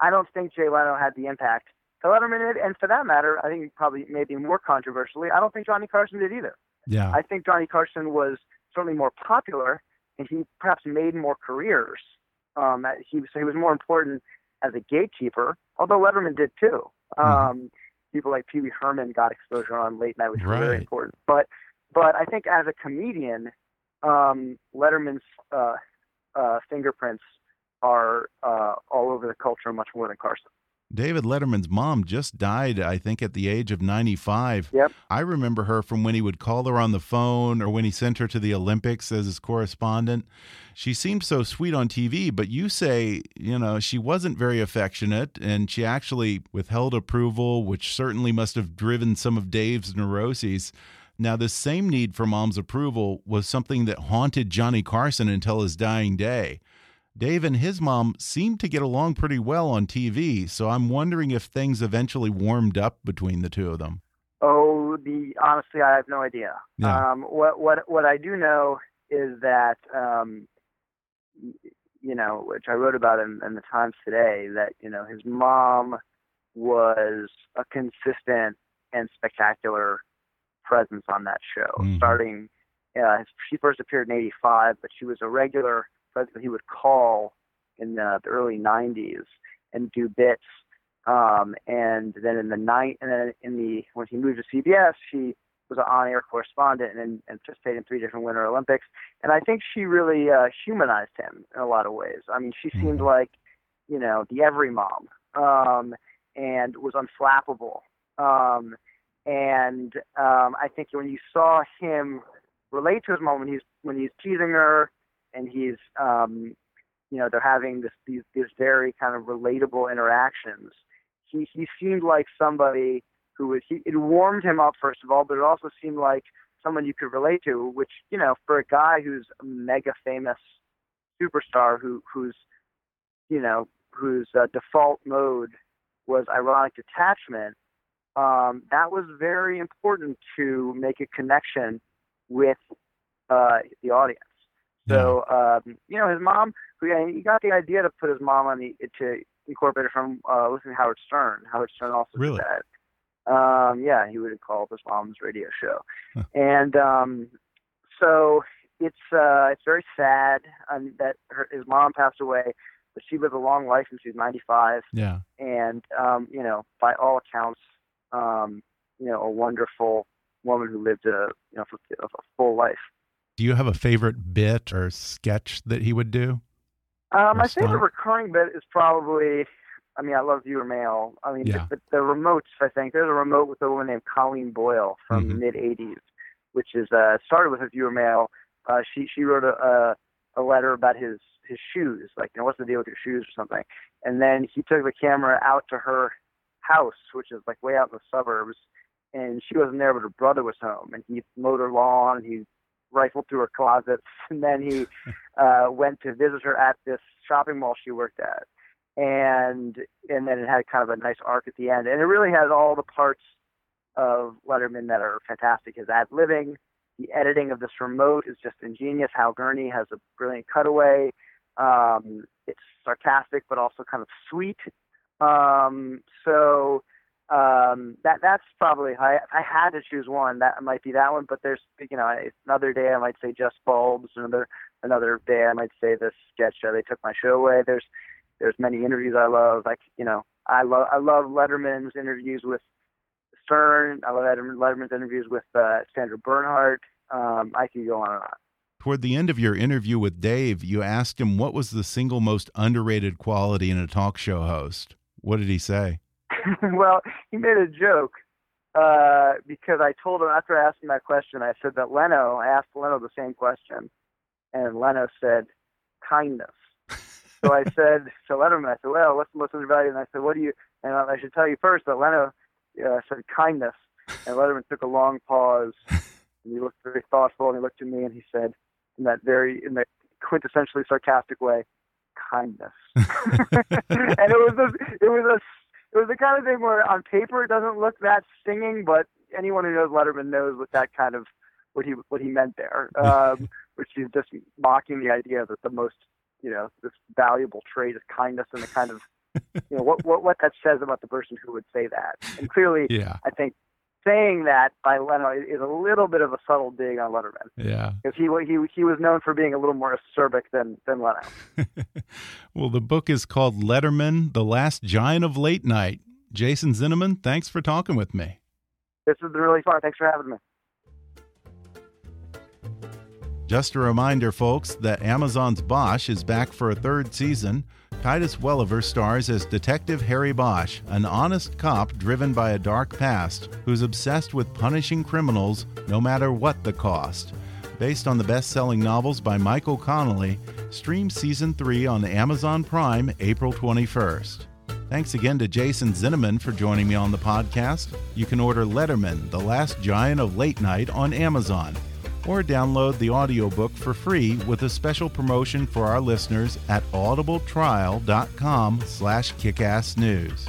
I don't think Jay Leno had the impact that Letterman did, and for that matter, I think probably maybe more controversially, I don't think Johnny Carson did either. yeah. I think Johnny Carson was certainly more popular, and he perhaps made more careers. Um, he was he was more important as a gatekeeper, although Letterman did too. Um, People like Pee Wee Herman got exposure on late night, which was very important. But but I think as a comedian, um, Letterman's uh, uh, fingerprints are uh, all over the culture much more than Carson. David Letterman's mom just died, I think, at the age of 95. Yep. I remember her from when he would call her on the phone or when he sent her to the Olympics as his correspondent. She seemed so sweet on TV, but you say, you know, she wasn't very affectionate and she actually withheld approval, which certainly must have driven some of Dave's neuroses. Now, this same need for mom's approval was something that haunted Johnny Carson until his dying day. Dave and his mom seemed to get along pretty well on TV, so I'm wondering if things eventually warmed up between the two of them. Oh, the honestly, I have no idea. Yeah. Um, what what what I do know is that um, you know, which I wrote about in, in the Times today, that you know his mom was a consistent and spectacular presence on that show. Mhm. Starting, uh, she first appeared in '85, but she was a regular presence. He would call in the, the early '90s and do bits um, and then in the night, and then in the when he moved to CBS, she was an on-air correspondent and, and participated in three different Winter Olympics. And I think she really uh, humanized him in a lot of ways. I mean, she seemed like, you know, the every mom, um, and was unflappable. Um, and um, I think when you saw him relate to his mom when he's when he's teasing her, and he's um, you know they're having this these these very kind of relatable interactions. He he seemed like somebody who was he it warmed him up first of all, but it also seemed like someone you could relate to, which you know for a guy who's a mega famous superstar who who's you know whose uh, default mode was ironic detachment. Um, that was very important to make a connection with uh, the audience. So um, you know, his mom, he got the idea to put his mom on the to incorporate it from uh, listening to Howard Stern. Howard Stern also Really? did that. Um, yeah, he would call his mom's radio show, Huh. and um, so it's uh, it's very sad um, that her, his mom passed away, but she lived a long life and she's 95 Yeah. and um, you know, by all accounts, um, you know, a wonderful woman who lived a you know a full life. Do you have a favorite bit or sketch that he would do? Uh, my Or favorite recurring bit is probably, I mean, I love viewer mail. I mean, Yeah. the, the, remotes. I think there's a remote with a woman named Colleen Boyle from Mhm. mid '80s, which is uh, started with a viewer mail. Uh, she she wrote a, a a letter about his his shoes, like you know, what's the deal with your shoes or something. And then he took the camera out to her house, which is like way out in the suburbs, and she wasn't there, but her brother was home, and he mowed her lawn. He rifled through her closets, and then he uh, went to visit her at this shopping mall she worked at, and and then it had kind of a nice arc at the end, and it really has all the parts of Letterman that are fantastic. His ad living, the editing of this remote is just ingenious. Hal Gurney has a brilliant cutaway. Um, it's sarcastic but also kind of sweet. Um, so that that's probably I I had to choose one. That might be that one, but there's you know another day I might say just bulbs. Another another day I might say this sketch uh, they took my show away. There's there's many interviews I love. Like you know I love I love Letterman's interviews with Stern. I love Letterman's interviews with uh, Sandra Bernhard. Um, I could go on and on. Toward the end of your interview with Dave, you asked him what was the single most underrated quality in a talk show host. What did he say? well, he made a joke uh, because I told him after I asked him that question, I said that Leno, I asked Leno the same question, and Leno said, kindness. so I said to Letterman, I said, well, what's the most undervalued? And I said, what do you, and I should tell you first that Leno uh, said kindness. And Letterman took a long pause, and he looked very thoughtful, and he looked at me, and he said, in that very, in that quintessentially sarcastic way, kindness. and it was a, it was a it was the kind of thing where on paper it doesn't look that stinging, but anyone who knows Letterman knows what that kind of what he what he meant there, um, which is just mocking the idea that the most you know this valuable trait is kindness and the kind of you know what what what that says about the person who would say that. And clearly, yeah. I think saying that by Leno is a little bit of a subtle dig on Letterman. Yeah, because he he he was known for being a little more acerbic than than Leno. well, the book is called Letterman: The Last Giant of Late Night. Jason Zinoman, thanks for talking with me. This has been really fun. Thanks for having me. Just a reminder, folks, that Amazon's Bosch is back for a third season. Titus Welliver stars as Detective Harry Bosch, an honest cop driven by a dark past who's obsessed with punishing criminals no matter what the cost. Based on the best selling novels by Michael Connelly, stream season 3 on Amazon Prime April 21st. Thanks again to Jason Zinoman for joining me on the podcast. You can order Letterman, The Last Giant of Late Night on Amazon or download the audiobook for free with a special promotion for our listeners at audibletrial.com slash kickassnews.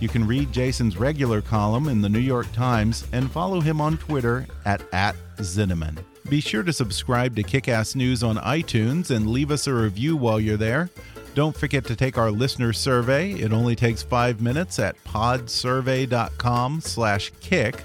You can read Jason's regular column in the New York Times and follow him on Twitter at, at Zinoman. Be sure to subscribe to Kickass News on iTunes and leave us a review while you're there. Don't forget to take our listener survey. It only takes five minutes at podsurvey.com slash kick.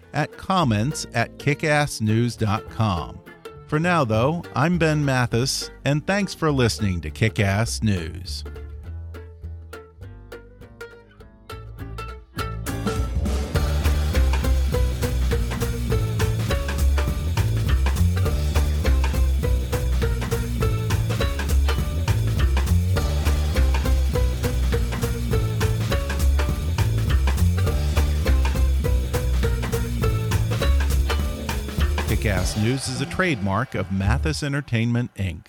at comments at kickassnews.com. For now, though, I'm Ben Mathis, and thanks for listening to Kickass News. Is a trademark of Mathis Entertainment, Inc.